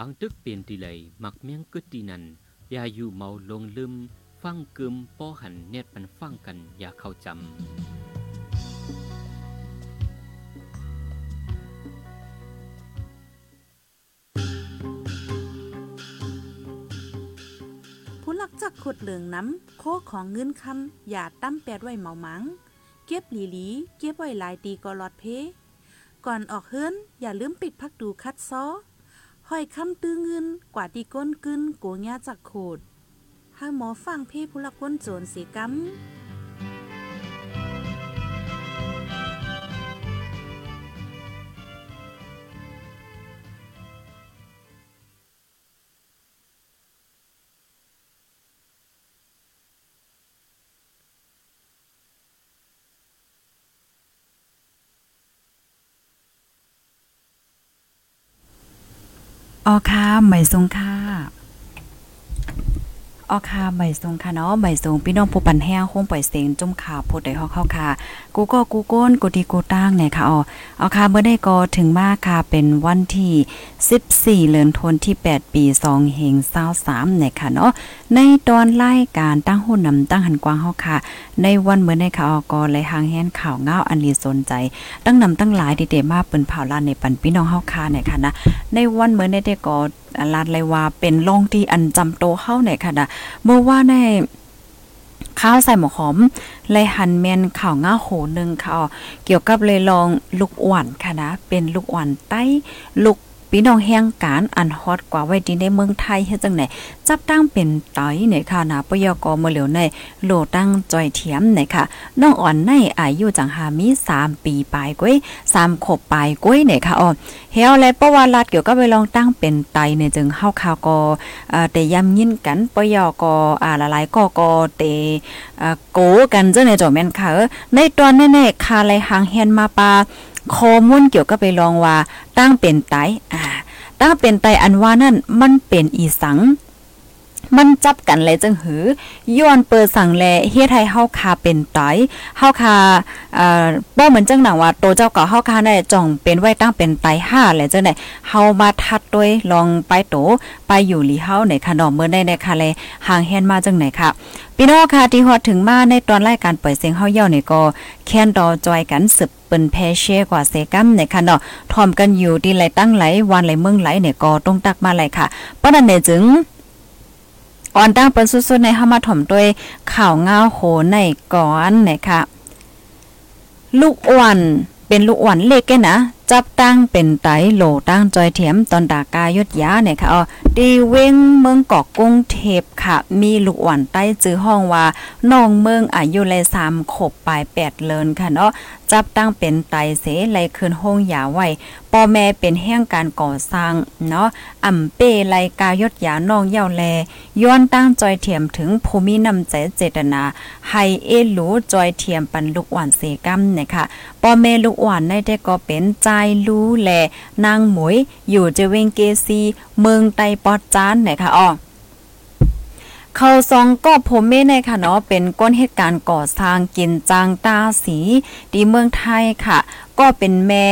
ปังตึกเปลี่ยนตีเลยมักเมียงกึดตีนันอย่าอยู่เมาลงลืม ฟังกึมป้อหันเน็ตมันฟังกันอย่าเข้าจำผู้ลักจักขุดเหลืองน้ำโคของเงินคำอย่าตั้มแปดไว้เมามัง เก็บหลีหลี เก็บไว้หลายตีก็ลอดเพ ก่อนออกเฮิรนอย่าลืมปิดพักดูคัดซ้อ ห้อยคำตื้อเงินกว่าตีก้นกึนโกงาจักโขดห้าหมอฟังเพ่ผู้ละกก้นโจรสีกำ ออค่ะใหม่ทรงค่ะ ออค่ะใหม่ทรงค่ะเนาะใหม่ทรงพี่น้องผู้ปันแห้งคงปล่อยเสียงจุ่มข่าวพูดได้ฮอกเข้าค่ะ กูก็กูโก้นกูดีกูตั้งเนี่ยค่ะอ๋อเอาค่ะเมื่อได้ก็ถึงมากค่ะเป็นวันที่ 14เดือนธันวาที่ 8 ปี2เฮง23เนี่ยค่ะเนาะในตอนรายการตั้งหุ่นนำตั้งหันกว้างเฮาค่ะ ในวันเมื่อได้ค่ะออก็เลยหางแฮนข่าวเงาอันลีสนใจ ตั้งนำตั้งหลายดีเดมาเปิ้นเผาลานในปันพี่น้องเฮาค่ะเนี่ยค่ะนะในวันเมื่อได้ก็ ลาดเลยว่าเป็นลงที่อันจำโตเข้าเนี่ยค่ะนะเมื่อว่าในข้าวใส่หมกหอมเลยหันเมนข่าวง่าโหนึงค่ะเกี่ยวกับเลยลองลูกอ่อนค่ะนะเป็นลูกอ่อนใต้ลูก พี่น้องแห่งการอันฮอตกว่าไว้ดีในเมืองไทยเฮ็ดจังไหนจับตั้งเป็นตอยเนี่ยค่ะนะปยกมื้อเหลียวในโลตั้งจอยเทียมเนี่ยค่ะน้องอ่อนในอายุจังหามี 3 ปีปลายก้อย3ขบปลายก้อยเนี่ยค่ะอ๋อเฮาและประวัติรัดเกี่ยวกับไปลองตั้งเป็นไตเนี่ยจึงเฮาข่าวก็เอ่อแต่ย้ำยินกันปยกอ่าหลายๆก็ก็เตอ่าโกกันจังในจอแม่นค่ะในตอนแน่ๆคาไหลหางเฮียนมาปา ข้อมูลเกี่ยวกับไปลองว่าตั้งเป็นไตอ่าตั้งเป็นไตอันว่านั่นมันเป็นอีสัง มันจับกันเลยจังหือย้อนเปิดสั่งแลเฮ็ดให้เฮาคาเป็นไตเฮาคาเอ่อบ่เหมือนจังหนังว่าโตเจ้าก็เฮาคาได้จ่องเป็นไว้ตั้งเป็นไต5แหละจังได๋เฮามาทัดด้วยลองไปโตไปอยู่หลีเฮาในขนมเมื่อได้ในค่ะแลห่างแฮนมาจังไหนค่ะพี่น้องค่ะที่ฮอดถึงมาในตอนรายการเปิดเสียงเฮาเย่านี่ก็แค้นดอจอยกันสืบเปิ้นแพเช่กว่าเซกัมเนี่ยค่ะเนาะทอมกันอยู่ที่ไหลตั้งไหลวันไหลเมืองไหลเนี่ยก็ต้องตักมาไหลค่ะเพราะนั้นเนี่ยจึง อ่อนตั้งเปิ้นสุดๆในเฮามาถมด้วยข่าวงาโหในก่อนเนี่ยค่ะลูกอ้วนเป็นลูกอ้วนเล็กแกนะ จับตั้งเป็นไตโหลตั้งจอยเถียมตอนดากายดยาเนี่ยค่ะอ๋อดีเว้งเมืองเกาะกุ้งเทพค่ะ มีลูกอ่อนใต้จื้อห้องว่าน้องเมืองอายุเลย3ขบปลาย8เลินค่ะเนาะ จับตั้งเป็นไตเสไลคืนห้องยาไว้พ่อแม่เป็นแห่งการก่อสร้างเนาะอ่ำเป้ไลกายดยาน้องเย่าแล ย้อนตั้งจอยเทียมถึงภูมินำใจเจตนาให้เอหลูจอยเทียมปันลูกอ่อนเสกัมเนี่ยค่ะพ่อแม่ลูกอ่อนได้แต่ก็เป็นใจรู้แลนางหมวยอยู่เจเวงเกซี เมืองไตปอดจานเนี่ยค่ะอ๋อ เขาซองก็ผมเม่ในค่ะเนาะเป็นก้นเหตุการณ์ก่อสร้างกินจางตาสีดีเมืองไทยค่ะ ก็เป็นแม่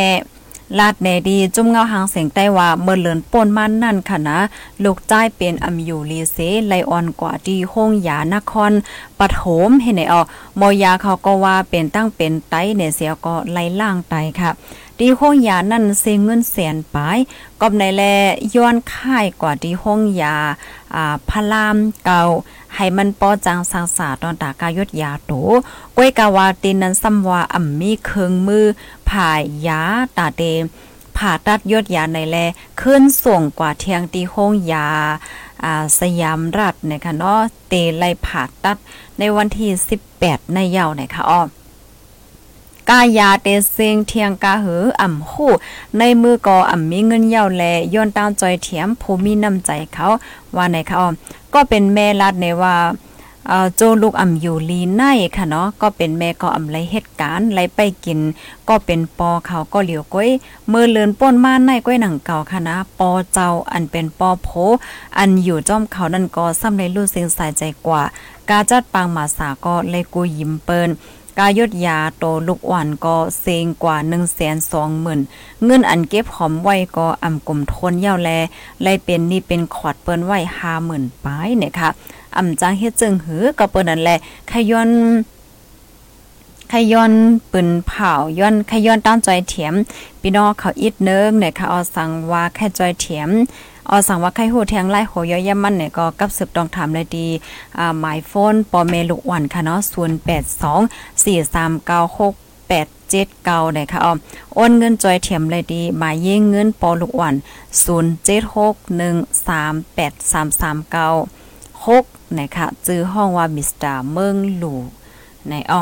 ลาดแนดีจุ่มเงาหางเสียงใต้ว่าเมื่อเลินป่นมันนั่นค่ะนะลูกจ้ายเป็นอำอยู่ลีเซไลออนกว่าดีห้องยานครปฐมเห็นไหนออมอยาเขาก็ว่าเป็นตั้งเป็นไตเนี่ยเสียก็ไล่ล่างไตค่ะ ดีห้องยานั่นเซงเงินแสนปายกบในแลย้อนค่ายกว่าดีห้องยาอ่าพลามเก่าให้มันปอจังสังสาตอนตากายดยาโตก้วยกาวาตินนั้นซ้ำว่าอ่ำมีเครื่องมือผ่ายยาตาเตผ่าตัดยดยาในแลขึ้นส่งกว่าเทียงตีห้องยาอ่าสยามรัฐนะคะเนาะเตไลผ่าตัดในวันที่ 18 ในเยาวนะคะอ้อ กายาเตเซงเทียงกาหืออ่ำหู้ในมือก็อ่ำมีเงินเย่าแลย้อนตามจอยเถียมผู้มีน้ำใจเขาว่าในเขาก็เป็นแม่ลัดในว่าเอ่อโจลูกอ่ำอยู่ลีในค่ะเนาะก็เป็นแม่ก็อ่ำไรเหตุการณ์ไรไปกิน ก็เป็นปอเขาก็เหลียวก้อยมือเลือนป้นมาในก้อยหนังเก่าค่ะนะปอเจ้าอันเป็นปอโพอันอยู่จ้อมเขานั่นก็ซ้ำในรู้เสียงสายใจกว่ากาจัดปางหมาสาก็เลยกูยิ้มเปิ้น กายดยาโตลูกอ่อนก็เซงกว่า 120,000เงินอันเก็บหอมไว้ก็อำกลมทนยาวแลไล่เป็นนี่เป็นขอดเปิ้นไว้50,000ปายเนี่ยค่ะอำจังเฮ็ดจึงหือก็เปิ้นนั่นแหละขย้อนขย้อนปืนเผาย้อนขย้อนตามจอยเถียมพี่น้องเขาอิดเนิงเนี่ยค่ะเอาสังว่าแค่จอยเถียม ออสั่งว่าไข่หูแทงไล่โหยอยมันเนี่ยก็กับสืบต้องถามเลยดีอ่าหมายโฟนปอเมลุวันค่ะเนาะ082 4396 8 7 9นะคะอ๋อโอนเงินจอยเถียมเลยดีหมายเย่งเงินปอลูกวัน0761383339 6นะคะจื้อห้องว่ามิสเตอร์เมืองหลูในอ้อ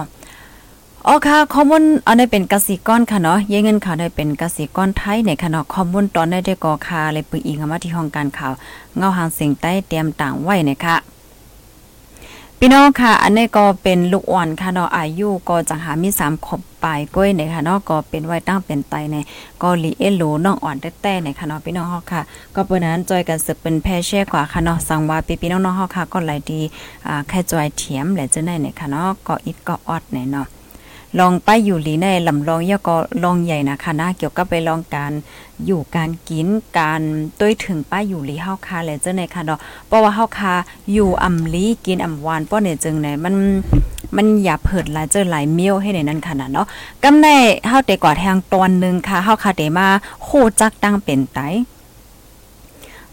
อ๋อค่ะข้อมูลเอาได้เป็นกสิกรค่ะเนาะเยเงินข่าวได้เป็นกสิกรไทยในค่ะเนาะข้อมูลตอนได้ได้ก่อคาเลยปึกอิงมาที่ห้องการข่าวเงาหางเสียงใต้เตรียมต่างไว้นะคะพี่น้องค่ะ อันนี้ก็เป็นลูกอ่อนค่ะเนาะอายุก็จังหามี3ขบปลายก้อยในค่ะเนาะก็เป็นไว้ตั้งเป็นไตในก็ลีเอโลน้องอ่อนแต้ๆในค่ะเนาะพี่น้องเฮาค่ะ ก็เปิ้นนั้นจอยกันสืบเป็นแพแช่กว่าค่ะเนาะสังว่าพี่พี่น้องๆเฮาค่ะ ก็หลายดีอ่าแค่จอยเถียมและจังได๋ในค่ะเนาะก็อิดก็ออดในเนาะ ลองไปอยู่หลีในลำลองยอก็ลองใหญ่นะคะนะเกี่ยวกับไปลองการอยู่การกินการต้วยถึงป้าอยู่หลีเฮาคาและเจ้าในค่ะเนาะเพราะว่าเฮาคาอยู่อำลีกินอำหวานป้อเนี่ยจึงไหนมันมันอย่าเผิดหลายเจอหลายเมียวให้ในนั้นขนาดเนาะกำในเฮาแต่กว่าทางตอนนึงค่ะเฮาคาเตมาโคจักตั้งเป็นไต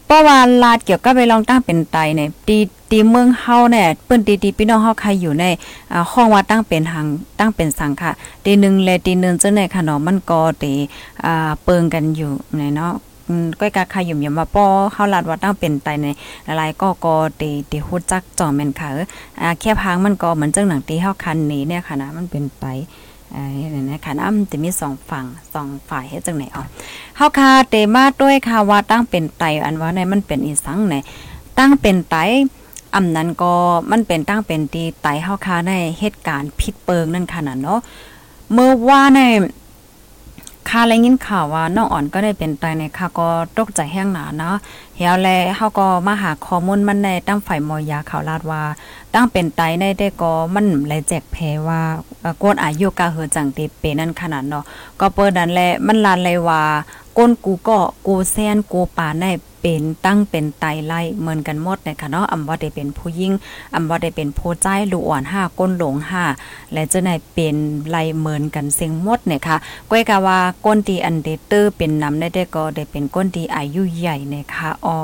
เพราะว่าลาดเกี่ยวกับไปลองตั้งเป็นไตเนี่ยตีตีเมืองเฮาเนี่ยเปิ้นตีตีพี่น้องเฮาใครอยู่ในอ่าห้องว่าตั้งเป็นหังตั้งเป็นสังค่ะตีหนึ่งแลตีหนึ่งเจังได๋ค่ะเนาะมันก็ตีอ่าเปิงกันอยู่ในเนาะก้อยกาครอยู่อย่ามาป้อเฮาลาดว่าตั้งเป็นไตในหลายๆก็ก็ตีตีฮู้จักจ่อแม่นค่ะอ่าแค่พังมันก็เหมือนจังหนังตีเฮาคันนี้เนี่ยค่ะนะมันเป็นไต อ่าเนี่ยนะคะน้ำจะมีสองฝั่งสองฝ่ายเฮ็ดจังไหนอ๋อเฮาคาเตมาด้วยค่ะว่าตั้งเป็นไตอันว่าในมันเป็นอีสังไหนตั้งเป็นไตอำนั้นก็มันเป็นตั้งเป็นตีไตเฮาคาในเหตุการณ์ผิดเปิงนั่นค่ะน่ะเนาะเมื่อว่าใน คาแลยินข่าวว่าน้องอ่อนก็ได้เป็นตายในค่ะก็ตกใจแห้งหนาเนาะเฮียแลเฮาก็มาหาข้อมูลมันในตั้งฝ่ายมอยาข่าวลาดว่า ตั้งเป็นตายในได้ก็มันแลแจกแพว่ากนอายุกาเฮอจังติเปนั่นขนาดเนาะก็เปิดดันแลมันลานเลยว่าก้นกูก็กูแซนกูป่าใน เป็นตั้งเป็นไตไล่เหมือนกันหมดนะคะเนาะอำว่าได้เป็นผู้ยิ่งอำว่าได้เป็นผู้ใจลูกอ่อนห้าก้นหลงห้าและจะได้เป็นไล่เหมือนกันเสียงหมดเนี่ยค่ะก้อยกะว่าก้นตีอันเดเตอร์เป็นนำได้ได้ก็ได้เป็นก้นตีอายุใหญ่นะคะอ๋อ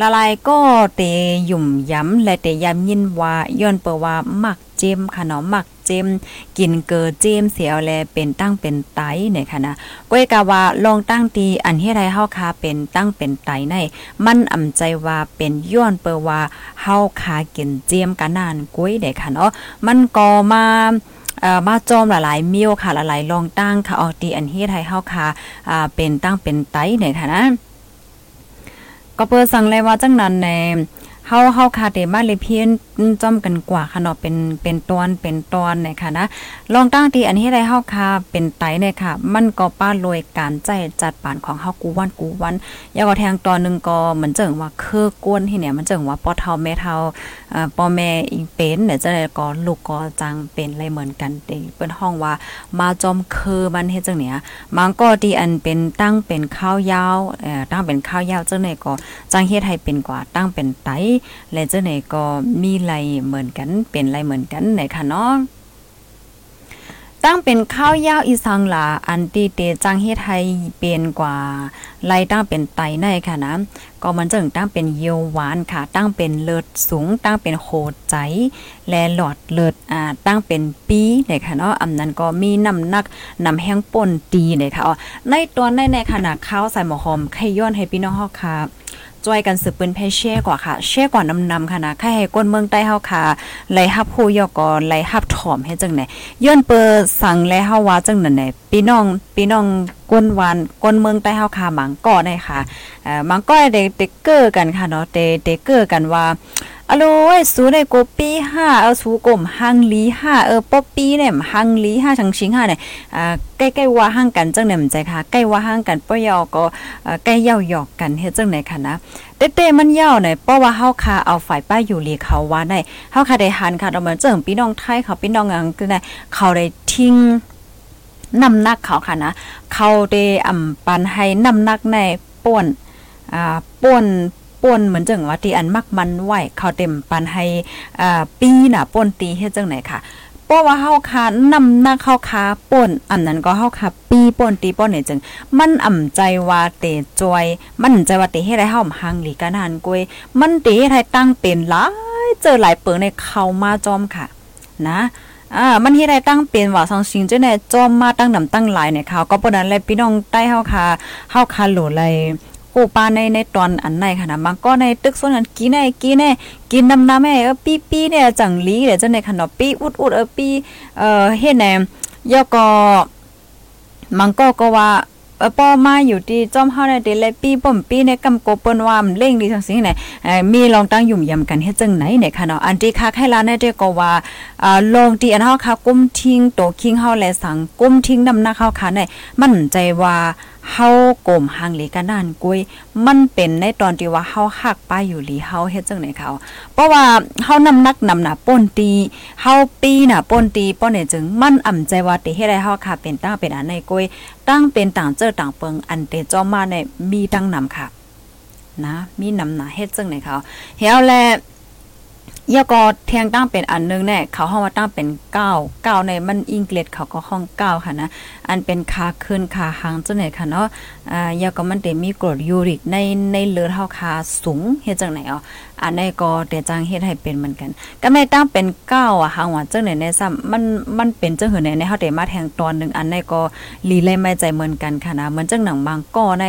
ละลายก็เตยุ่มย้ำและเตย้ำยินว่าย้อนเปว่ามักเจมค่ะเนาะมัก เจมกินเกอเจมเสียวแลเป็นตั้งเป็นไตเนี่ยค่ะนะก้อยกะว่าลองตั้งตีอันเฮ็ดให้เฮาคาเป็นตั้งเป็นไตในมันอำใจว่าเป็นย้อนเปว่าเฮาคากินเจมกันนานก้อยได้ค่ะเนาะมันก็มาเอ่อมาจอมหลายๆเมียวค่ะหลายๆลองตั้งค่ะออกตีอันเฮ็ดให้เฮาคาอ่าเป็นตั้งเป็นไตเนี่ยค่ะนะก็เปิดสั่งเลยว่าจังนั้นใน เฮาเฮาคาเตมาเลยเพียนจอมกันกว่าค่ะเนาะเป็นเป็นตอนเป็นตอนเนี่ยค่ะนะลองตั้งที่อันนี้ได้เฮาคาเป็นไตเนี่ยค่ะ มันก็ป้าลอยการใจจัดปานของเฮากูวันกูวันยาก็แทงตอนนึงก็เหมือนเจิงว่าคือกวนที่เนี่ยมันเจิงว่าปอเฒ่าแม่เฒ่าเอ่อปอแม่อีเป็นเนี่ยจะได้ก็ลูกก็จังเป็นอะไรเหมือนกันเด้เปิ้นห้องว่ามาจอมคือมันเฮ็ดจังเนี่ยมันก็ที่อันเป็นตั้งเป็นข้าวยาวเอ่อตั้งเป็นข้าวยาวจังได๋ก็จังเฮ็ดให้เป็นกว่าตั้งเป็นไตและเจ้าไหนก็มีไรเหมือนกัน เป็นไรเหมือนกันไหนค่ะเนาะตั้งเป็นข้าวยาวอีสังหลาอันตีเตจังเฮ็ดให้เป็นกว่าไล่ตั้งเป็นไตในค่ะนะก็มันจึงตั้งเป็นเยียวหวานค่ะ ตั้งเป็นเลิศสูง ตั้งเป็นโคใจ และหลอดเลิศอ่าตั้งเป็นปีเนี่ยค่ะเนาะอำนั้นก็มีน้ำหนักน้ำแห้งป่นตีเนี่ยค่ะในตัวในในขนาข้าวใส่หมอหอมไข่ย้อนให้พี่น้องเฮาค่ะ จอยกันสืบปืนเพเช่กว่าค่ะ เช่กว่านำนำค่ะนะใครให้ก้นเมืองใต้เฮาค่ะไล่ฮับผู้ยอกอไล่ฮับถอมให้จังไหนย้อนเปอสั่งและเฮาว่าจังนั้นไหนพี่น้องพี่น้องก้นวานก้นเมืองใต้เฮาค่ะหมังก้อได้ค่ะเอ่อหมังก้อได้เด็กเกอร์กันค่ะเนาะเตเด็กเกอร์กันว่า อโลยสูได้โกปีห้าเอาสูกลมหังลีห้าเออป๊อปปี้เนี่ยหังลีห้าชังชิงห้าเนี่ยอ่าใกล้ๆว่าห่างกันจังเนี่ยมันใจค่ะใกล้ว่าห่างกันป้อยอก็ใกล้เย่าหยอกกันเฮ็ดจังไหนค่ะนะเต้ๆมันเย่าเนี่ยเพราะว่าเฮาคาเอาฝ่ายป้าอยู่ลีเขาว่าได้เฮาคาได้หันค่ะเราเหมือนเจิงพี่น้องไทยเขาพี่น้องอังคือได้เขาได้ทิ้งน้ำหนักเขาค่ะนะเขาได้อ่ำปันให้น้ำหนักในป่วนอ่าป่วน ป่นเหมือนจังว่าที่อันมักมันไหวเขาเต็มปันให้อ่าปีน่ะป่นตีเฮ็ดจังไหนค่ะเพราะว่าเฮาคานำหน้าเข้าคาป่นอันนั้นก็เฮาคาปีป่นตีป่นเนี่ยจึงมันอ่ำใจว่าเตจอย มันใจว่าเตเฮ็ดให้เฮาหังหลีกันหันกวยมันเตเฮ็ดให้ตั้งเป็นหลายเจอหลายเปิงในเข้ามาจอมค่ะ นะอ่ามันเฮ็ดให้ตั้งเป็นว่าสังสิงจังได๋จอมมาตั้งนำตั้งหลายเนี่ยค่ะก็ปานนั้นแหละพี่น้องใต้เฮาค่ะเฮาคาโหลเลย กูปาในในตอนอันไหนค่ะนะบางก็ในตึกส่วนนั้นกินได้กินแน่กินน้ำน้ำแม่เออปีปีเนี่ยจังลีเดี๋ยวจังในขนมปีอุดอุดเออปีเอ่อเฮ็ดแหนมยอก็มังก็ก็ว่าเออป้อมาอยู่ที่จอมเฮาในเดลปีป่อมปีในกำโกเปิ้นว่ามันเล่งดีจังซี่ไหนเอ่อมีลองตั้งยุ่มยำกันเฮ็ดจังไหนเนี่ยค่ะเนาะอันที่คักให้ลาในเดก็ว่าอ่าลงที่อันเฮาค่ะกุ้มทิ้งโตคิงเฮาและสังกุ้มทิ้งนำหน้าเฮาค่ะในมั่นใจว่า เฮากลมหังหลีกันนั่นกุยมันเป็นในตอนที่ว่าเฮาหักป้ายอยู่หลีเฮาเฮ็ดจังไหนเขาเพราะว่าเฮานำนักนำหน้าป่นตีเฮาปีหน่ะป่นตีป้อนเนี่ยจึงมันอ่ำใจว่าติเฮ็ดให้เฮาค่ะเป็นตั้งเป็นอันในกุยตั้งเป็นต่างเจอต่างเปิงอันเตจอมมาในมีตั้งนำค่ะนะมีนำหน้าเฮ็ดจังไหนเขาเฮาแล เยก็เทียงตั้งเป็นอันนึงแน่เขาห้องว่าตั้งเป็นเก้าเก้าในมันอังกฤษเขาก็ห้องเก้าค่ะนะอันเป็นคาขึ้นคาหางจังไหนค่ะเนาะอ่ายก็มันได้มีกรดยูริกในในเลือดเฮาคาสูงเฮ็ดจังไหนอ๋ออันนี้ก็แต่จังเฮ็ดให้เป็นเหมือนกัน ก็ไม่ตั้งเป็นเก้าอะหางว่าจังไหนในซ้ำมันมันเป็นจังหือในในเฮาได้มาแทงตอนนึงอันนี้ก็ลีเลยไม่ใจเหมือนกันค่ะนะเหมือนจังหนังบางก้อใน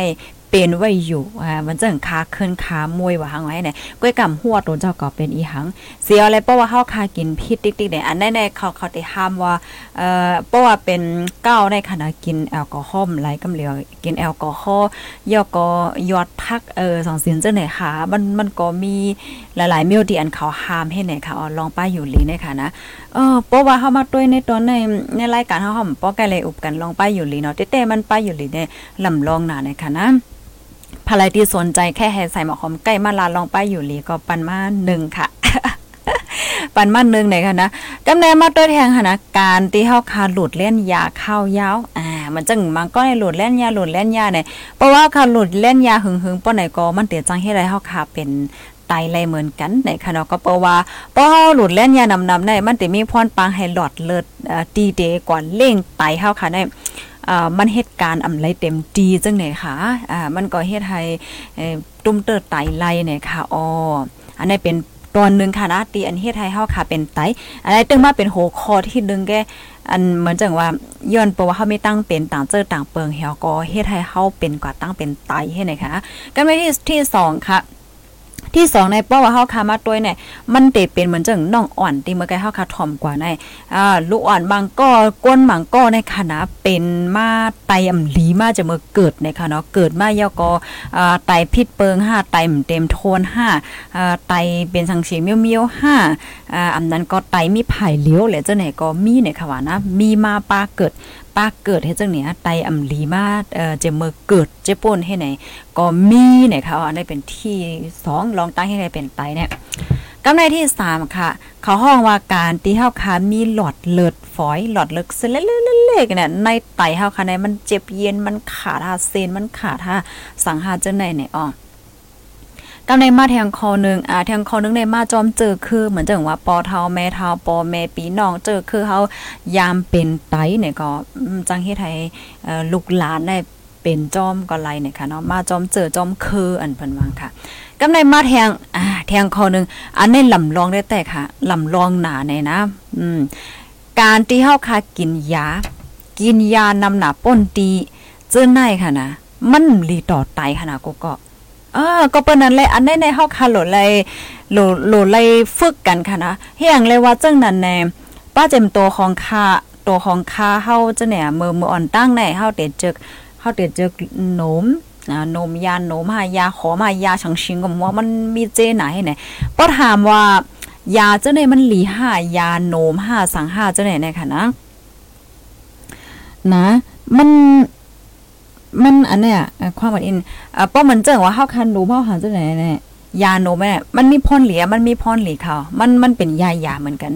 เป็นไว้อยู่อ่ามันจังคาขึ้นคามวยว่าหังไว้เนี่ยก้อยกำหัวตัวเจ้าก็เป็นอีหัง เสียอะไรเพราะว่าเฮาคากินพิษติ๊กๆเนี่ยอันแน่ๆเขาเขาได้ห้ามว่าเอ่อเพราะว่าเป็นก้าวในขณะกินแอลกอฮอล์หลายกำเหลียวกินแอลกอฮอล์ยอก็ยอดพักเออสองสินจังไหนค่ะมันมันก็มีหลายๆเมียวที่อันเขาห้ามให้เนี่ยค่ะอ๋อลองป้าอยู่ลีเนี่ยค่ะนะเออเพราะว่าเฮามาด้วยในตอนในในรายการเฮาเฮาป้อแกเลยอุบกันลองป้าอยู่ลีเนาะแต่ๆมันป้าอยู่ลีเนี่ยลำลองหนาเนี่ยค่ะนะ ภรรยที่สนใจแค่ให้ใส่หมอหอมใกล้มาลาลองไปอยู่หลีก็ปันมาหนึ่งค่ะ ปันมาหนึ่งไหนค่ะนะกำเนิดมาตัวแทงค่ะนะการที่เฮาคาหลุดเล่นยาเข้ายาวอ่ามันจังมันก็ให้หลุดเล่นยาหลุดเล่นยาเนี่ยเพราะว่าคาหลุดเล่นยาหึงหึงป้อไหนก็มันเตียจังให้ไรเฮาคาเป็นไตไรเหมือนกันในค่ะเนาะก็เพราะว่าพอเฮาหลุดเล่นยานำนำได้มันจะมีพรปังให้หลอดเลือดดีเดก่อนเล่งไตเฮาค่ะได้ อ่ามันเหตุการณ์อำไรเต็มดีจังไหนค่ะอ่ามันก็เฮ็ดให้ตุ้มเติดไตไล่เนี่ยค่ะอ๋ออันนี้เป็นตอนหนึ่งค่ะนะตีอันเฮ็ดให้เฮาค่ะเป็นไตอันนี้ตึงมาเป็นโหคอที่นึงแกอันเหมือนจังว่าย้อนเพราะว่าเฮาไม่ตั้งเป็นต่างเจอต่างเปิงเฮาก็เฮ็ดให้เฮาเป็นกว่าตั้งเป็นไตให้ไหนคะกันไปที่ที่2ค่ะ ที่สองในป้อว่าเฮาคามาตัวเนี่ยมันเตเป็นเหมือนจังน้องอ่อนที่เมื่อกี้เฮาคาถ่อมกว่าในอ่าลูกอ่อนบางก็ก้นบางก็ในคณะเป็นมาไตอำลีมาจะเมื่อเกิดในค่ะเนาะเกิดมายอก็อ่าไตพิษเปิง5ไตเต็มโทน5อ่าไตเป็นสังเสียเมียวๆ5อ่าอันนั้นก็ไตมีไผ่เลี้ยวแหละจังไหนก็มีในค่ะว่านะมีมาปาเกิดปาเกิดให้จังเนี้ยไตอำลีมาเอ่อจะเมื่อเกิดเจป่นให้ไหนก็มีเนี่ยค่ะอันนี้เป็นที่2ลองตั้งให้ได้เป็นไตเนี่ยกำในที่ 3 ค่ะ เขาห้องว่าการที่เฮาคามีหลอดเลือดฝอยหลอดเลือดเส้นเล็กๆเนี่ยในไตเฮาค่ะในมันเจ็บเย็นมันขาดหาเซนมันขาดหาสังหาจังได๋เนี่ยอ๋อ กำในมาแทงคอหนึ่งอ่าแทงคอหนึ่งในมาจอมเจอคือเหมือนจังว่าปอเทาแม่เทาปอแม่ปีน้องเจอคือเฮายามเป็นไตเนี่ยก็จังเฮ็ดให้ลูกหลานได้เป็นจอมก็ไลเนี่ยค่ะเนาะมาจอมเจอจอมคืออันเพิ่นวางค่ะกำในมาแทงอ่าแทงคอนึงอันในี้ลำลองได้แต่ค่ะลำลองหนาเนี่ยนะอืมการที่เฮาค่ะกินยา กินยานำหนาป้นตีเจอไหนค่ะนะมันลีต่อไตค่ะนะก็ก็ ออก็เปิ้นนั้นเลยอันในในเฮาค่ะโหลเลยโหลโหลเลยฝึกกันค่ะนะเฮียงเลยว่าจังนั้นแน่ป้าเจมตัวของคาตัวของคาเฮาจะเนี่ยมือมืออ่อนตั้งในเฮาเด็ดจึกเฮาเด็ดจึกหนมนมยานมหายาขอมายาชังชิงก็ว่ามันมีเจไหนเนี่ยป้อถามว่ายาเจ้าในมันหลีห้ายาโนมห้าสังห้าเจ้าไหนเนี่ยค่ะนะ นะ มัน มันอันเนี้ยความหมายอินอ่าป้อมันเจิงว่าเฮาคันรู้เฮาหาเจ้าไหนเนี่ยยาโนมเนี่ยมันมีพรเหลียมันมีพรเหลีเขามันมันเป็นยายาเหมือนกัน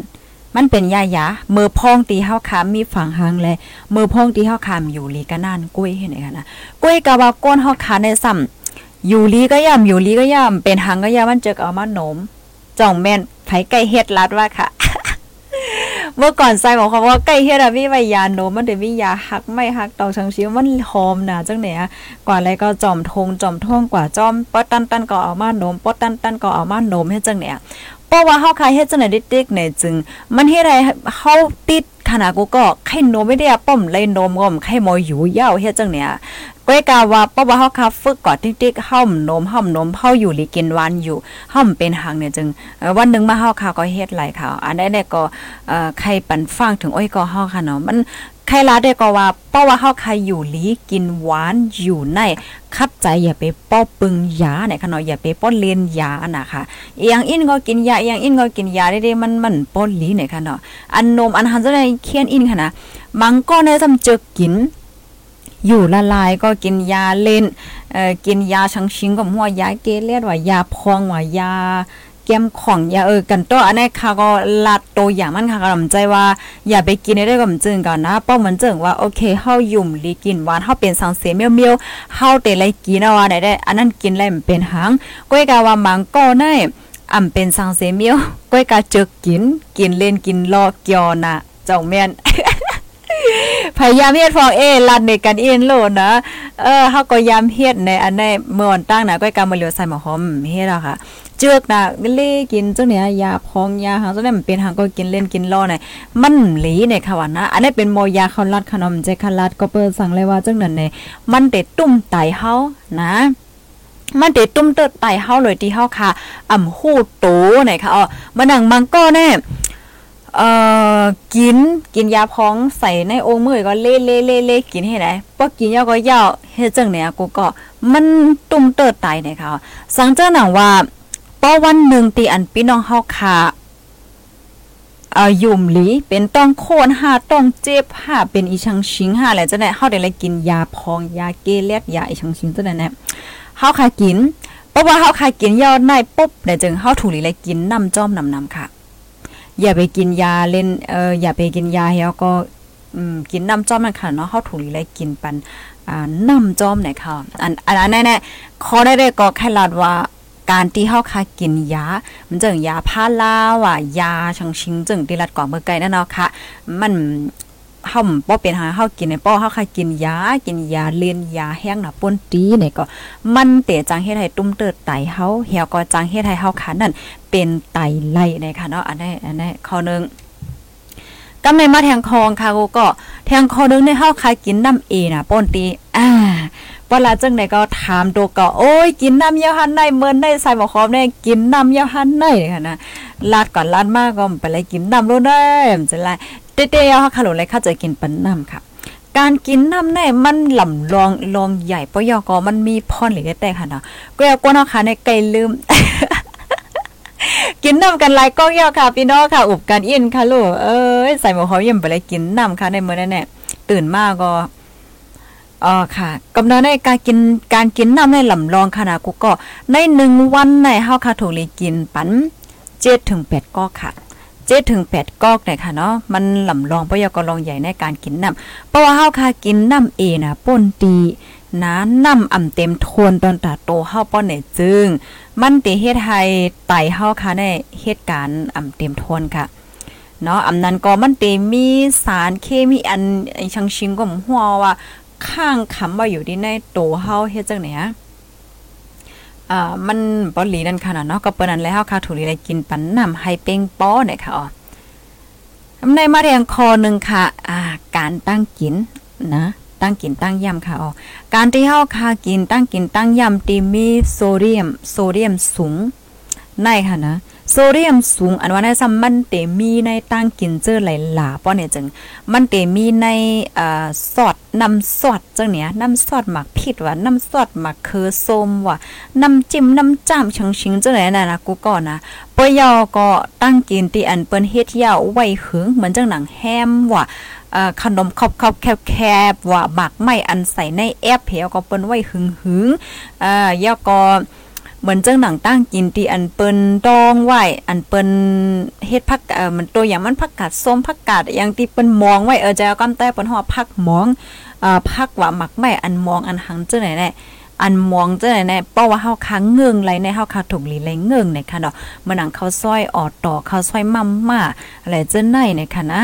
มันเป็นยายามือพองตีเฮาคามมีฝั่งหางเลยมือพองตีเฮาคามอยู่ลีก็นั่นกุ้ยเห็นไหมคะนะกุ้ยกะว่าก้นเฮาคาในซ้ำอยู่ลีก็ย่ำอยู่ลีก็ย่ำเป็นหางก็ย่ำมันเจอเอามาโนมจ่องแม่นไผไก่เฮ็ดลัดว่าค่ะ เมื่อก่อนใส่บอกเขาว่าไก่เฮ็ดอะมีใบยาโนมมันเดี๋ยวมียาหักไม่หักตองชังชิวมันหอมนะจังเนี่ยกว่าอะไรก็จอมทงจอมท่วงกว่าจอมปอตันตันก็เอามาโนมปอตันตันก็เอามาโนมให้จังเนี่ยเพราะว่าเฮาคายเฮ็ดจังไหนดิกๆเนี่ยจึง มันเฮ็ดให้เฮาติดขนาดกูก็ไข่โนมไม่ได้ป้อมเลยโนมก็ไข่หมออยู่ยาวเฮ็ดจังเนี่ย ก้อยกาว่าเพราว่าเฮาคาฝึกก่อนติ๊กๆเฮาโนมเฮาโนมเฮาอยู่ลีกินวันอยู่เฮาเป็นหางเนี่ยจึงวันนึงมาเฮาคาก็เฮ็ดหลายข่าวอันนี้ก็เอ่อใครปันฟังถึงอ้อยก็เฮาค่ะเนาะมันใครลาได้ก็ว่าเพราว่าเฮาใครอยู่ลีกินหวานอยู่ในคับใจอย่าไปป้อปึงยาเนี่ยค่ะเนาะอย่าไปป้อนเลียนยานะคะเอียงอินก็กินยาเอียงอินก็กินยาได้ๆมันมันป้อนลีเนี่ยค่ะเนาะอันนมอันหันจะได้เคียนอินค่ะนะมังก็เนี่ยทำเจอกิน อยู่ละลายก็กินยาเล่นเอ่อกินยาชังชิงกับหัวยาเกเลียดว่ายาพองว่ายาแก้มของยาเออกันตัวอันนี้ค่ะก็ลัดตัวอย่างมันค่ะก็ลำใจว่าอย่าไปกินได้ก็มจึงก่อนนะป้อมันจึงว่าโอเคเฮายุ่มลีกินหวานเฮาเป็นสังเสียเมียวเมียวเฮาเตไรกินเอาว่าได้ได้ อันนั้นกินแล้วมันเป็นหางก้อยกาว่ามังก็ได้อ่ำเป็นสังเสียเมียวก้อยกาเจอกิน กินเล่นกินรอเกียวนะเจ้าแม่น พยายามเฮ็ดฟองเอลัดในกันเอ็นโลดนะเออเฮาก็ยามเฮ็ดในอันในเมื่อวันตั้งนะก็กำมาเหลียวใส่หมอหอมเฮ็ดอะค่ะเจือกนะเล่กินจังเนี่ยยาพองยาหางจังเนี่ยมันเป็นหางก็กินเล่นกินรอในมันหลีในค่ะว่านะอันนี้เป็นโมยาเขาลัดขนมใจคาลัดก็เปิดสั่งเลยว่าจังนั้นในมันเด็ดตุ้มไตเฮานะมันเด็ดตุ้มเติดไตเฮาเลยที่เฮาค่ะ อ่ำหู้โตไหนค่ะอ๋อมานังมังก็แน่ เอ่อกินกินยาพองใส่ในโอ่งมือก็เล่เล่เล่เล่กินให้ได้พอกินยาก็ยาวเฮ็ดจังเนี่ยกูก็มันตุ่มเติดตายเนี่ยค่ะสังเจ้าหนังว่าป้อวันหนึ่งตีอันพี่น้องเฮาค่ะเอ่อยุ่มหลีเป็นต้องโคนห้าต้องเจ็บห้าเป็นอีชังชิงห้าแหละจังได๋เฮาได้เลยกินยาพองยาเกเลียดยาอีชังชิงจังได๋แน่เฮาค่ะกินเพราะว่าเฮาค่ะกินยาในปุ๊บเนี่ยจึงเฮาถูกหลีเลยกินน้ำจ้อมน้ำๆค่ะ อย่าไปกินยาเล่นเอออย่าไปกินยาแล้วก็กินน้ำจ้อมมันค่ะเนาะเฮาถูกหลีเลยกินปันอ่าน้ำจ้อมไหนค่ะอันอันนั้นแน่ๆขอได้ได้ก็แค่ลาดว่าการที่เฮาค่ะกินยา มันจึงยาพาราว่ะยาชังชิงจึงที่รัดกว่าเมื่อไกลนั่นเนาะค่ะ มัน เฮาบ่เป็นหาเฮากินในป้อเฮาค่ะกินยา กินยาเลียนยาแห้งน่ะป่นตีนี่ก็ มันเตะจังเฮ็ดให้ตุ้มเติดไตเฮาเหี่ยวก็จังเฮ็ดให้เฮาขานั่นเป็นไตไหลนะคะเนาะอันนี้อันนี้ข้อนึงกำในมาแทงคองค่ะกูก็แทงคอนึงในเฮาคายกินน้ำเอน่ะป่นตีอ่าเวลาจังไหนก็ถามตัวก็โอ้ยกินน้ำยาหันในเมินได้ใส่บ่คอมได้กินน้ำยาหันในค่ะนะลาดก่อนลาดมากก็ไปเลยกินน้ำโลดได้มันจะไล่ เตะๆเอาค่ะโหลเลยข้าใจกินปันน้ำค่ะ การกินน้ำในมันหล่ำรองรองใหญ่ปยอกอมันมีพรหรือแต่ค่ะเนาะก็อยากกวนเอาค่ะในไก่ลืมกินน้ำกันหลายก้องยอค่ะพี่น้องค่ะ อุบกันอินค่ะลูกเอ้ยใส่หมวกเขาเยี่ยมไปเลยกินน้ำค่ะในมื้อนั้นแน่ตื่นมากก็อ๋อค่ะกำเนิดในการกินการกินน้ำในหล่ำรองขนาดกูก็ในหนึ่งวันในเฮาค่ะถูกเลยกินปันเจ็ดถึงแปดก้อค่ะ เจ็ดถึงแปดกอกเนี่ยค่ะเนาะมันหล่ำรองปยกรองใหญ่ในการกินน้ำเพราะว่าเฮาค่ะกินน้ำเอนะป่นตีนะน้ำอ่ำเต็มทวนตอนตาโตเฮาป้อนเนี่ยจึง มันติเฮ็ดให้ไตเฮาค่ะในเหตุการณ์อ่ำเต็มทวนค่ะเนาะอำนั้นก็มันติมีสารเคมีอันชังชิงก็หัวว่าข้างคำว่าอยู่ที่ในโตเฮาเฮ็ดจังไหนอะ อ่ามันบ่หลีนั่นค่ะเนาะก็เปิ้นนั้นแล้วค่ะถูกได้กินปันน้ำให้เป้งป้อเนี่ยค่ะอ๋อในมาเรียงคอหนึ่งค่ะ อ่า การตั้งกินนะตั้งกินตั้งย่ำค่ะอ๋อการที่เฮาค่ะกินตั้งกินตั้งย่ำที่มีโซเดียม โซเดียมสูงในค่ะนะ โซเดียมสูงอันว่าในซัมมันเตมีในตั้งกินเจอหลายหลาป้อเนี่ยจึงมันเตมีในอ่าซอดน้ำซอดจังเนี้ยน้ำซอดหมักผิดว่าน้ำซอดหมักคือส้มว่าน้ำจิ้มน้ำจ้ามชังชิงจังไหนน่ะนะกูก่อนนะปยอก็ตั้งกินตีอันเปิ้นเฮ็ดยาวไว้หึงเหมือนจังหนังแฮมว่าขนมครอบๆแคบๆว่าหมักไม่อันใส่ในแอปเหียวก็เปิ้นไว้หึงหึงอ่ายาก็ เหมือนเจังหนังตั้งกินที่อันเปิ้นดองไหวอันเปิ้นเฮ็ดผักเอ่อมันตัวอย่างมันผักกาดส้มผักกาดอย่างที่เปิ้นมองไว้เออจะเอาแต่เปิ้นฮอดผักมองอ่าผักว่าหมักไม่อันมองอันหังจังไหนแน่อันมองจังไหนแน่เพราะว่าเฮาค้างเงิงไหลในเฮาคาถูกลีไหลเงิงในค่ะเนาะมันหนังข้าวซอยออดต่อข้าวซอยมัมม่าอะไรจังไหนในค่ะนะ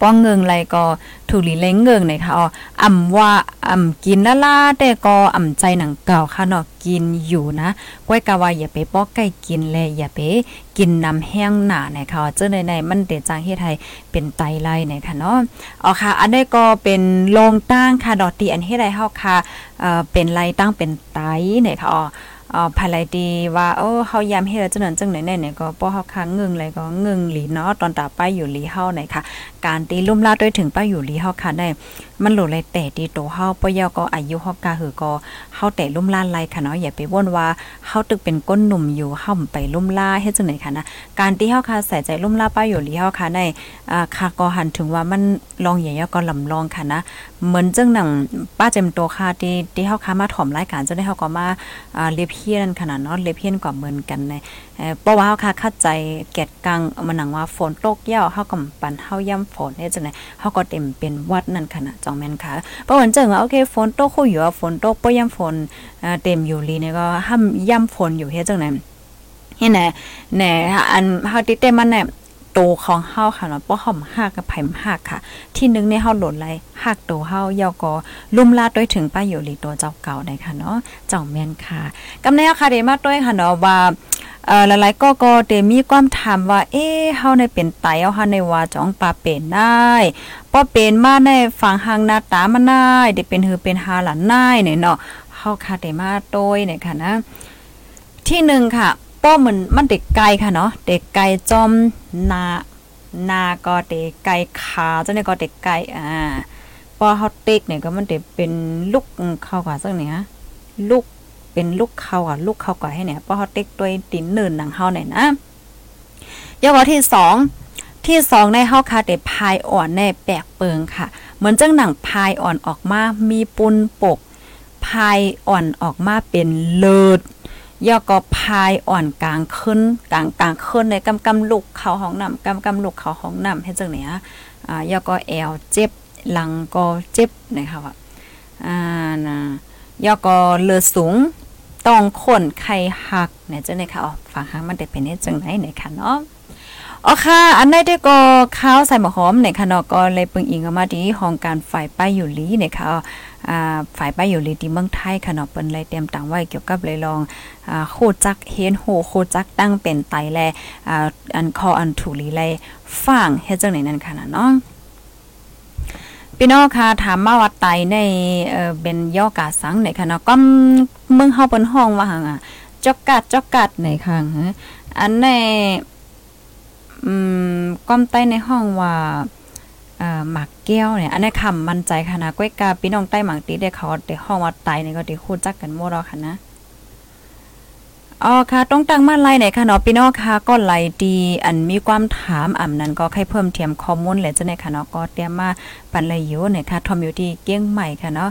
ป้องเงิงไรก็ถูกหลีเล้งเงิงนะคะอ๋ออ่ำว่าอ่ำกินละล่าแต่ก็อ่ำใจหนังเก่าค่ะเนาะกินอยู่นะก้อยกะว่าอย่าไปป้อใกล้กินเลยอย่าไปกินน้ำแห้งหนานะคะเจ้าในในมันเดจางเฮ็ดให้เป็นไตไล่นะคะเนาะอ๋อค่ะ อันนี้ก็เป็นโรงตั้งค่ะดอตีอันเฮ็ดให้เฮาค่ะเอ่อเป็นไรตั้งเป็นไตนะคะอ๋อ อ่าภายไลดีว่าโอ้เฮายามเฮ็ดจังนั้นจังไหนเนี่ยก็ป้อเฮาค้างงึงเลยก็งึงหลีเนาะตอนตาไปอยู่หลีเฮาไหนค่ะ การตีลุ่มลาด้วยถึงป้าอยู่หลีเฮาค่ะได้ มันหลุดเลยแต่ตีโตเฮาปยอก็อายุเฮากาหือก็เฮาแต่ลุ่มลาไลค่ะเนาะอย่าไปว่นว่าเฮาตึกเป็นก้นหนุ่มอยู่เฮาไปลุ่มลาเฮ็ดจังไหนค่ะนะการที่เฮาค่ะใส่ใจลุ่มลาป้าอยู่หลีเฮาค่ะได้อ่าค่ะก็หันถึงว่ามันลองใหญ่ก็ลำลองค่ะนะเหมือนจังหนังป้าเจมโตค่ะที่ที่เฮาค่ะมาถ่อมรายการจังได้เฮาก็มาอ่าเลียเพียนขนาดเนาะเลียเพียนกว่าเหมือนกันในเพราะว่าเฮาค่ะเข้าใจแกดกังมันหนังว่าฝนตกเยาเฮาก็ปันเฮาย่ำฝนเฮ็ดจังได๋เฮาก็เต็มเป็นวัดนั่นขนาดจองแม่นค่ะเพราะว่าจังว่าโอเคฝนตกคู่อยู่ฝนตกบ่ย่ำฝนเต็มอยู่ลีเนี่ยก็ห้ามย่ำฝนอยู่เฮ็ดจังได๋เฮ็ดแหน่แหน่อันเฮาติเต็มมันเนี่ย โตของเฮาค่ะเนาะบ่ห่อมหักกับไผมหักค่ะ ที่นึงในเฮาหลดไหลหักโตเฮายาวก็ลุ่มลาดด้วยถึงป้าอยู่หลีตัวเจ้าเก่าได้ค่ะเนาะเจ้าแม่นค่ะกำแนวค่ะเดมาด้วยค่ะเนาะว่าเอ่อหลายๆก็ก็เดมีความถามว่า เอ๊เฮาในเป็นไตเอาเฮาในว่าจ้องปลาเป็นได้ป้อเป็นมาในฝั่งหางหน้าตามันได้ได้เป็นหือเป็นหาหลานนายเนี่ยเนาะเฮาค่ะเดมาโดยเนี่ยค่ะนะที่หนึ่งค่ะ ป้อเหมือนมันเด็กไก่ค่ะเนาะเด็กไก่จอมนานาก็เด็กไก่ขาเจ้าเนี่ยก็เด็กไก่อ่าป้อเฮาเต็กเนี่ยก็มันเด็กเป็นลูกเข้ากว่าจังเนี่ยลูกเป็นลูกเขาอะลูกเขาก่อให้เนี่ยป้อเฮาเต็กตัวตินเนินหนังเฮาเนี่ยนะยกว่าที่สองที่สองในเฮาค่ะเด็กพายอ่อนในแปลกเปิงค่ะ เหมือนจังหนังพายอ่อนออกมามีปุนปกพายอ่อนออกมาเป็นเลิศ ยอก็พายอ่อนกลางขึ้นกลางกลางขึ้นในกำกำลูกเขาห้องน้ำกำกำลูกเขาห้องน้ำให้จังเนี้ยอ่ายอก็แอวเจ็บหลังก็เจ็บนะคะว่าอ่านะยอก็เลือสูงต้องคนไข่หักเนี่ยจังได๋ค่ะอ๋อฟังหามันได้เป็นจังไหนเนี่ยค่ะเนาะอ๋อค่ะ อันใดที่ก็ข้าวใส่หมอหอมเนี่ยค่ะเนาะก็เลยปึงอิงมาที่ห้องการฝ่ายป้ายอยู่ลีเนี่ยค่ะ ฝ่ายป้ายอยู่ลีที่เมืองไทยค่ะเนาะเปิ้นเลยเตรียมตังไว้เกี่ยวกับเลยลองอ่าโคจักเฮนโหโคจักตั้งเป็นไตแลอ่าอันคออันถูลีไลฟังเฮ็ดจังไหนนั่นค่ะเนาะพี่น้องค่ะถามมาว่าไตในเอ่อเป็นย่อกาสังไหนค่ะเนาะก็เมืองเฮาเปิ้นห้องว่าหั่นอะจอกกัดจอกกัดไหนค่ะอันในอืมก้อมใต้ในห้องว่า หมักแก้วเนี่ย อันนี้คำมั่นใจค่ะนะก้อยกาพี่น้องใต้หมักตีได้เขาได้ห้องว่าไตเนี่ยก็ได้คู่จักกันหมดแล้วค่ะนะอ๋อค่ะต้องตั้งมาไล่ไหนค่ะเนาะพี่น้องค่ะก็ไล่ดีอันมีความถามอ่ำนั้นก็ให้เพิ่มเทียมข้อมูลเลยจ้ะเนี่ยค่ะเนาะก็เตรียมมาปันเลยอยู่เนี่ยค่ะทอมอยู่ที่เกี้ยงใหม่ค่ะเนาะ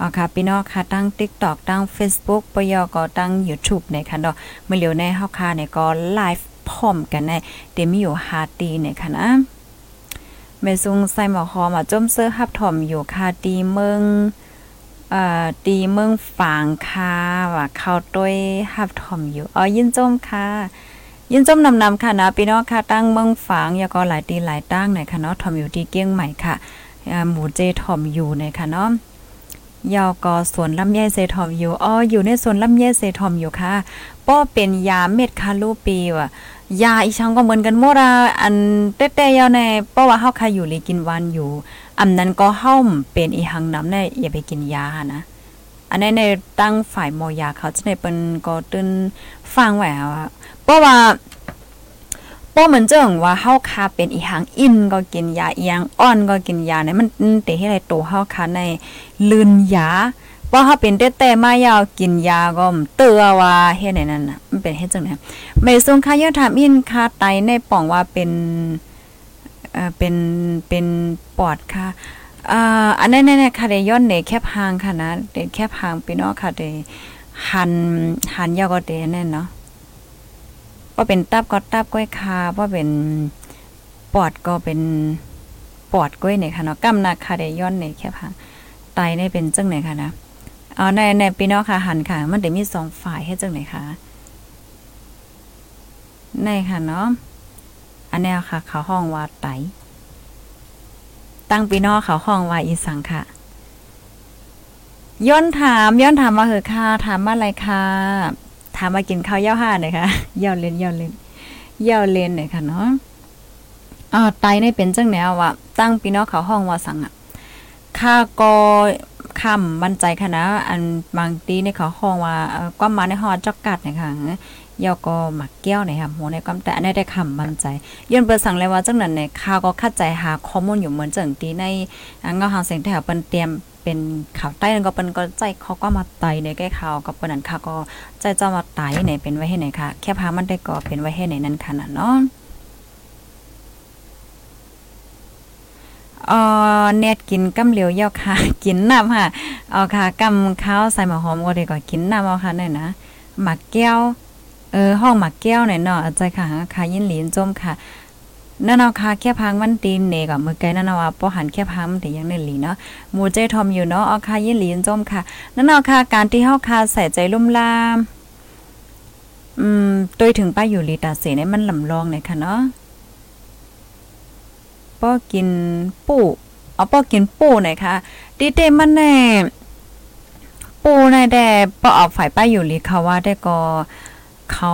อ๋อค่ะพี่น้องค่ะตั้ง TikTok ตั้ง Facebook ปยก็ตั้ง YouTube เนี่ยค่ะเนาะเมื่อเหลียวในเฮาค่ะเนี่ยก็ไลฟ์พร้อมกันในเดมีอยู่ฮาตีเนี่ยค่ะนะ แม่ซุงใส่หมอคอมาจมเสื้อฮับถ่อมอยู่ค่ะตีเมืองเอ่อตีเมืองฝางค่ะว่าเข้าต้วยฮับถ่อมอยู่อ๋อยินจมค่ะ ยินจมนำนำค่ะนะพี่น้องค่ะตั้งเมืองฝางยาก็หลายตีหลายตั้งในค่ะเนาะถ่อมอยู่ที่เกี้ยงใหม่ค่ะหมูเจถ่อมอยู่ในค่ะเนาะยาวก็สวนลำไยเซทอมอยู่อ๋ออยู่ในสวนลำไยเซทอมอยู่ค่ะ ป้อเป็นยาเม็ดคาลูปีว่ะยาอีช่างก็เหมือนกันหมดอะอันเต้ๆยาวในเพราะว่าเฮาคาอยู่ลีกินวันอยู่อันนั้นก็เฮาเป็นอีหังน้ำในอย่าไปกินยานะ อันนี้ในตั้งฝ่ายหมอยาเขาจะในเป็นก็ตึนฟังไว้ว่าเพราะว่าป้อเหมือนเจ้งว่าเฮาคาเป็นอีหางอินก็กินยาเอียงอ่อนก็กินยาเนี่ยมันเตะให้ไรโตเฮาคาในลืนยา พอเฮาเป็นแต่แต่มายาวกินยาก็เตือว่าเฮ็ดไหนนั่นน่ะมันเป็นเฮ็ดจังได๋ไม่ทรงค่ายอถามอินคาไตในป่องว่าเป็นเอ่อเป็นเป็นปอดค่ะอ่าอันนั้นๆค่ะได้ย้อนเนแคบหางค่ะนะเดแคบหางพี่น้องค่ะได้หันหันยาวก็เดนั่นเนาะว่าเป็นตับก็ตับก้อยคาว่าเป็นปอดก็เป็นปอดก้อยเนี่ยค่ะเนาะกำนักค่ะได้ย้อนเน่แคบหางไตนี่เป็นจังไหนค่ะนะ อ๋อในในพี่น้องค่ะหันค่ะ มันจะมีสองฝ่ายให้จังไหนคะในค่ะเนาะอันนี้ค่ะ เขาห้องว่าไตตั้งพี่น้องเขาห้องว่าอีสังค่ะ ย้อนถามย้อนถามมาเหอะค่ะ ถามว่าอะไรค่ะถามมากินข้าวเย่าห้าหน่อยค่ะเย่าเล่นเย่าเล่นเย่าเล่นหน่อยค่ะเนาะอ๋อไตในเป็นจังแนวว่า ตั้งพี่น้องเขาห้องว่าสังอะค่าก็ คำมั่นใจค่ะนะอันบางทีในเขาห้องว่าความมาในฮอจอกกัดนะคะยอก็หมักแก้วนี่ยค่ะหัวในความแต่อันได้คำมั่นใจย้อนเปิดสั่งเลยว่าจังนั้นเนี่ยข้าก็คัดใจหาข้อมูลอยู่เหมือนจังตีในเงาหางเสียงแถวเปิ้นเตรียมเป็นข่าวใต้นั่นก็เปิ้นก็ใจเขาก็มาไตในแก้ข่าวกับเปิ้นนั้นค่ะก็ใจเจ้ามาไตไหนเป็นไว้ให้ไหนค่ะแค่พามันได้ก็เป็นไว้ให้ไหนนั่นค่ะเนาะ เอ่อเน็ตกินกำเหลียวเยาค่ะ กินน้ำค่ะ เอาค่ะกำข้าวใส่หมอหอมก็ดีกว่ากินน้ำเอาค่ะเนี่ยนะหมักแก้วเออห้องหมักแก้วเนี่ยเนาะอาจารย์ค่ะค่ะยินหลีนจมค่ะนั่นเอาค่ะแค่พังมันตีนเนกับมือไกลนั่นเอาว่าป้อหันแค่พังมันถึงยังในหลีเนาะหมูเจทอมอยู่เนาะเอาค่ะยินหลีนจมค่ะนั่นเอาค่ะการที่เฮาค่ะใส่ใจลุ่มลามอืมโดยถึงป้าอยู่ลีตาเสเนี่ยมันลำลองเนี่ยค่ะเนาะ ป้อกินปูเอาป้อกินปูหน่อยค่ะดีเตมันแน่ปูในแด่ป้อเอาฝ่ายป้าอยู่ลีเขาว่าได้ก็เขา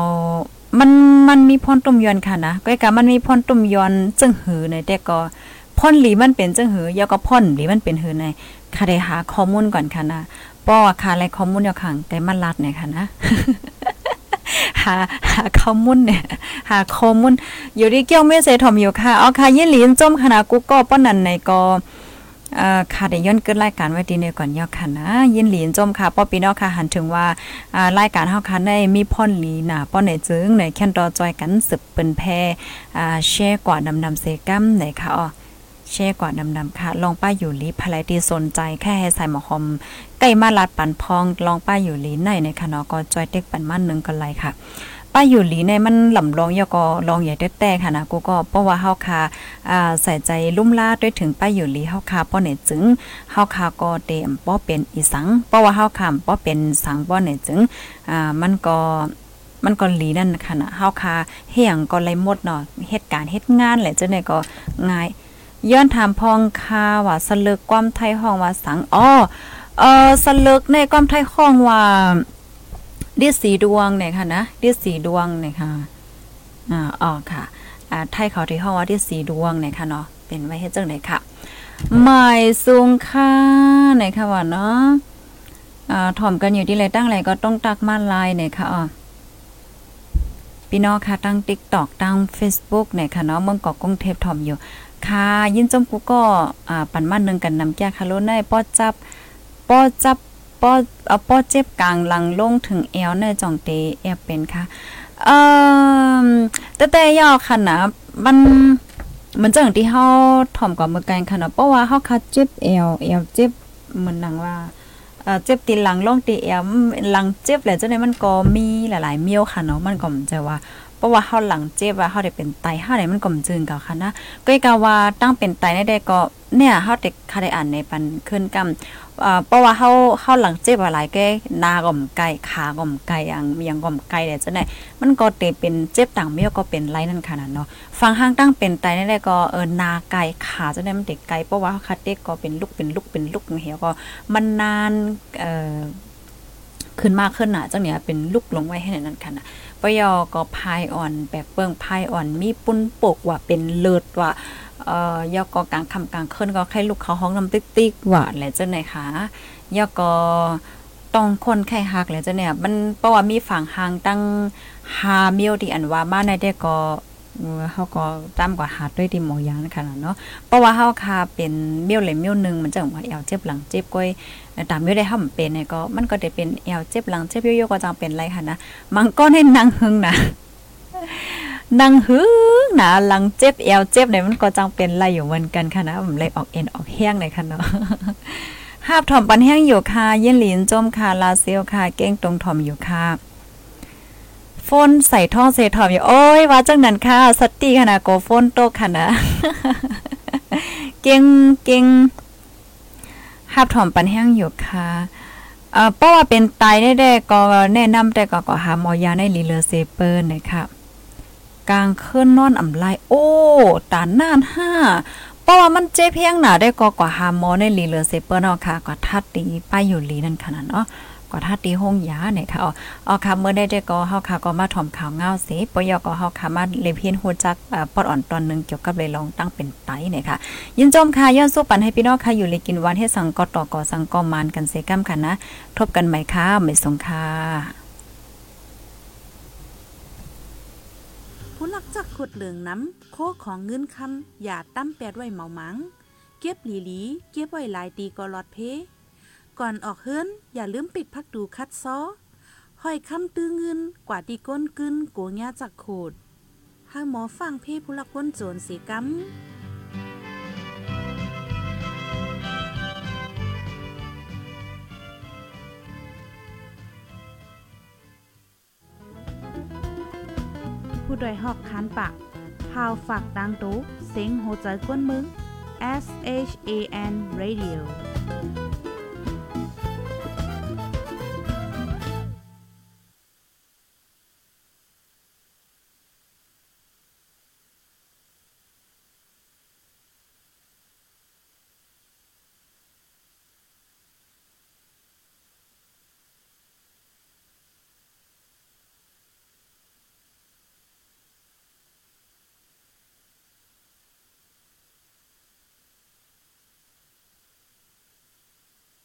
มันมันมีพ่นตุ่มยอนค่ะนะก็กะมันมีพ่นตุ่มยอนจึงหือในแต่ก็พ่นหลีมันเป็นจึงหือยาก็พ่นหลีมันเป็นหือในค่ะได้หาข้อมูลก่อนค่ะนะป้อค่ะอะไรข้อมูลอยู่ข้างแต่มันลัดเนี่ยค่ะนะ หาหาข้อมูลเนี่ยหาข้อมูลอยู่ที่เกี่ยวไม่เสถมอยู่ค่ะเอาค่ะยินหลีนจมคณะกูก็ป้อนนันในก็เอ่อค่ะได้ย้อนเกิดรายการไว้ดีในก่อนยอค่ะนะยินหลีนจมค่ะป้อปีนอค่ะหันถึงว่าอ่ารายการเฮาค่ะได้มีพ่อนหลีน่ะป้อนไหนจึงในแค่นตอจอยกันสืบเปิ้นแพอ่าแชร์กว่าดำดำเซกัมไหนค่ะอ๋อ แชร์กว่าดำดำค่ะ ลองป้าอยู่ลีภายที่สนใจแค่ให้ใส่หมอหอมใกล้มาลัดปันพอง ลองป้าอยู่ลีในในค่ะเนาะก็จอยเต็กปันมันหนึ่งกันไรค่ะ ป้าอยู่ลีในมันหล่ำลองยอก็ลองใหญ่แต่ค่ะนะกูก็เพราะว่าเฮาคาอ่าใส่ใจลุ่มลาด้วยถึงป้าอยู่ลีเฮาคาป้อเนี่ยจึงเฮาคาก็เตมป้อเป็นอีสังเพราะว่าเฮาคามป้อเป็นสังป้อเนี่ยจึงอ่ามันก็มันก็หลีนั่นค่ะนะเฮาคาเฮียงก็เลยหมดเนาะเหตุการณ์เฮ็ดงานแหละจังได๋ก็ง่าย ย้อนถามพองคาว่าสลึกความไทยห้องว่าสังอ้อเออสลึกในความไทยห้องว่าดิสีดวงเนี่ยค่ะนะดิสีดวงเนี่ยค่ะอ่าอ๋อค่ะอ่าไทยเขาที่ห้องว่าดิสีดวงเนี่ยค่ะเนาะเป็นไว้ให้จังไหนค่ะหมายสูงค่าเนี่ยค่ะว่าเนาะอ่าถ่อมกันอยู่ที่ไรตั้งไรก็ต้องตักมาลายเนี่ยค่ะอ๋อพี่น้องค่ะตั้ง TikTok ตั้ง Facebook เนี่ยค่ะเนาะเมืองเกาะกรุงเทพถ่อมอยู่ ค่ะยินจมกูก็อ่าปันมานึงกันนำแก้คาโลในป้อจับป้อจับป้อเอาป้อเจ็บกลางหลังลงถึงเอวในจ่องเตแอบเป็นค่ะเอ่อแต่แต่ยอค่ะนะมันมันจังที่เฮาถ่อมกับมือกันค่ะเนาะเพราะว่าเฮาคัดเจ็บเอวเอวเจ็บเหมือนหนังว่าเจ็บตีหลังลงตีเอวหลังเจ็บแหละจังได๋มันก็มีหลายๆเมียวค่ะเนาะมันก็มันจะว่า เพราะว่าเฮาหลังเจ็บว่าเฮาได้เป็นไตเฮาได้มันก็มจึงกับค่ะนะก็กะว่าตั้งเป็นไตได้ได้ก็เนี่ยเฮาเด็กค่ะได้อ่านในปันขึ้นกำอ่าเพราะว่าเฮาเฮาหลังเจ็บว่าหลายแกหน้าก็มไกลขาก็มไกลอังมียงก็มไกลได้จังได๋มันก็เตเป็นเจ็บต่างเมียวก็เป็นไรนั่นค่ะนะเนาะฟังห้างตั้งเป็นไตได้ได้ก็เออหน้าไกลขาจังได๋มันเด็กไกลเพราะว่าคัดเด็กก็เป็นลูกเป็นลูกเป็นลูกเหี่ยวก็มันนานเอ่อขึ้นมากขึ้นน่ะจังเนี่ยเป็นลูกลงไว้ให้นั่นค่ะนะ ยอก็พายอ่อน แบบเปิงพายอ่อน มีปุ้นปกว่าเป็นเลิศว่าเอ่อยอกอกลางคำกลางเคลื่อนก็ใครลูกเขาห้องน้ำติ๊กติ๊กว่าแหละเจ้าไหนคะยอกอต้องคนไข้หักแล้วเจ้าเนี่ย มันเพราะว่ามีฝั่งหางตั้งหาเมียวที่อันว่าบ้านในได้ก็ เออเฮาก็ตามกว่าหาดด้วยทีหมอยางนะคะเนาะเพราะว่าเฮาคาเป็นเบี้ยวเลมเบี้ยวหนึ่งมันจังว่าแอวเจ็บหลังเจ็บก้อยตามเบี้ยวได้เฮามันเป็นเนี่ยก็มันก็ได้เป็นแอวเจ็บหลังเจ็บเบี้ยวๆก็จังเป็นไรค่ะนะมันก็ให้นั่งหึงนะนั่งหึงนะหลังเจ็บแอวเจ็บเนี่ยมันก็จังเป็นไรอยู่เหมือนกันค่ะนะผมเลยออกเอ็นออกแห้งเลยค่ะเนาะหาบถ่อมปันแห้งอยู่ค่ะเย็นหลินจมค่ะลาเซียวค่ะเก้งตรงถ่อมอยู่ค่ะ ฟนใส่ท่อเซถ่อมอยู่โอ้ยว่าจังนั้นค่ะสติขนาดโกโฟนโตกค่ะนะเก่งเก่งหาบถอมปันแห้งอยู่ค่ะเอ่อเพราะว่าเป็นไตแน่ๆก็แนะนำแต่ก็ก็หาหมอยาในลีเลอเซเปอร์นะคะกลางคืนนอนอ่ำไลโอ้ตาน่านห้าเพราะว่ามันเจ็บเพียงหนาได้ก็กว่าหาหมอในลีเลอเซเปอร์เนาะค่ะก็ทัดตีไปอยู่ลีนั่นขนาดเนาะ ก็ทัดตีห้องยาเนี่ยค่ะอ๋อค่ะเมื่อได้ได้ก็เฮาค่ะก็มาถ่อมข่าวเงาเสปยก็เฮาค่ะมาเลเพียนฮู้จักเอ่อปอดอ่อนตอนหนึงเกี่ยวกับเลยลองตั้งเป็นไตเนี่ยค่ะ ยินจมค่ะย้อนสู้ปันให้พี่น้องค่ะอยู่เลยกินวานให้สังกอต่อก่อสังกอมานกันเซกัมค่ะนะ ทบกันใหม่ค่ะไม่สงค่ะผู้ลักจักขุดเหลืองน้ำโคของเงินคำอย่าตั้มแปดไว้เหมาหมัง เก็บหลีหลี เก็บไว้หลายตีก็ลอดเพ ก่อนออกเฮิรนอย่าลืมปิดพักดูคัดซ้อห้อยคำตื้อเงิน กว่าตีก้นกึนโกงยาจากโขดห้าหมอฟังเพผู้ลักพ้นโจรสีกำผู้ดยหอกคานปากพาวฝากดังตู้เสียงโหใจกวนมึง S H A N Radio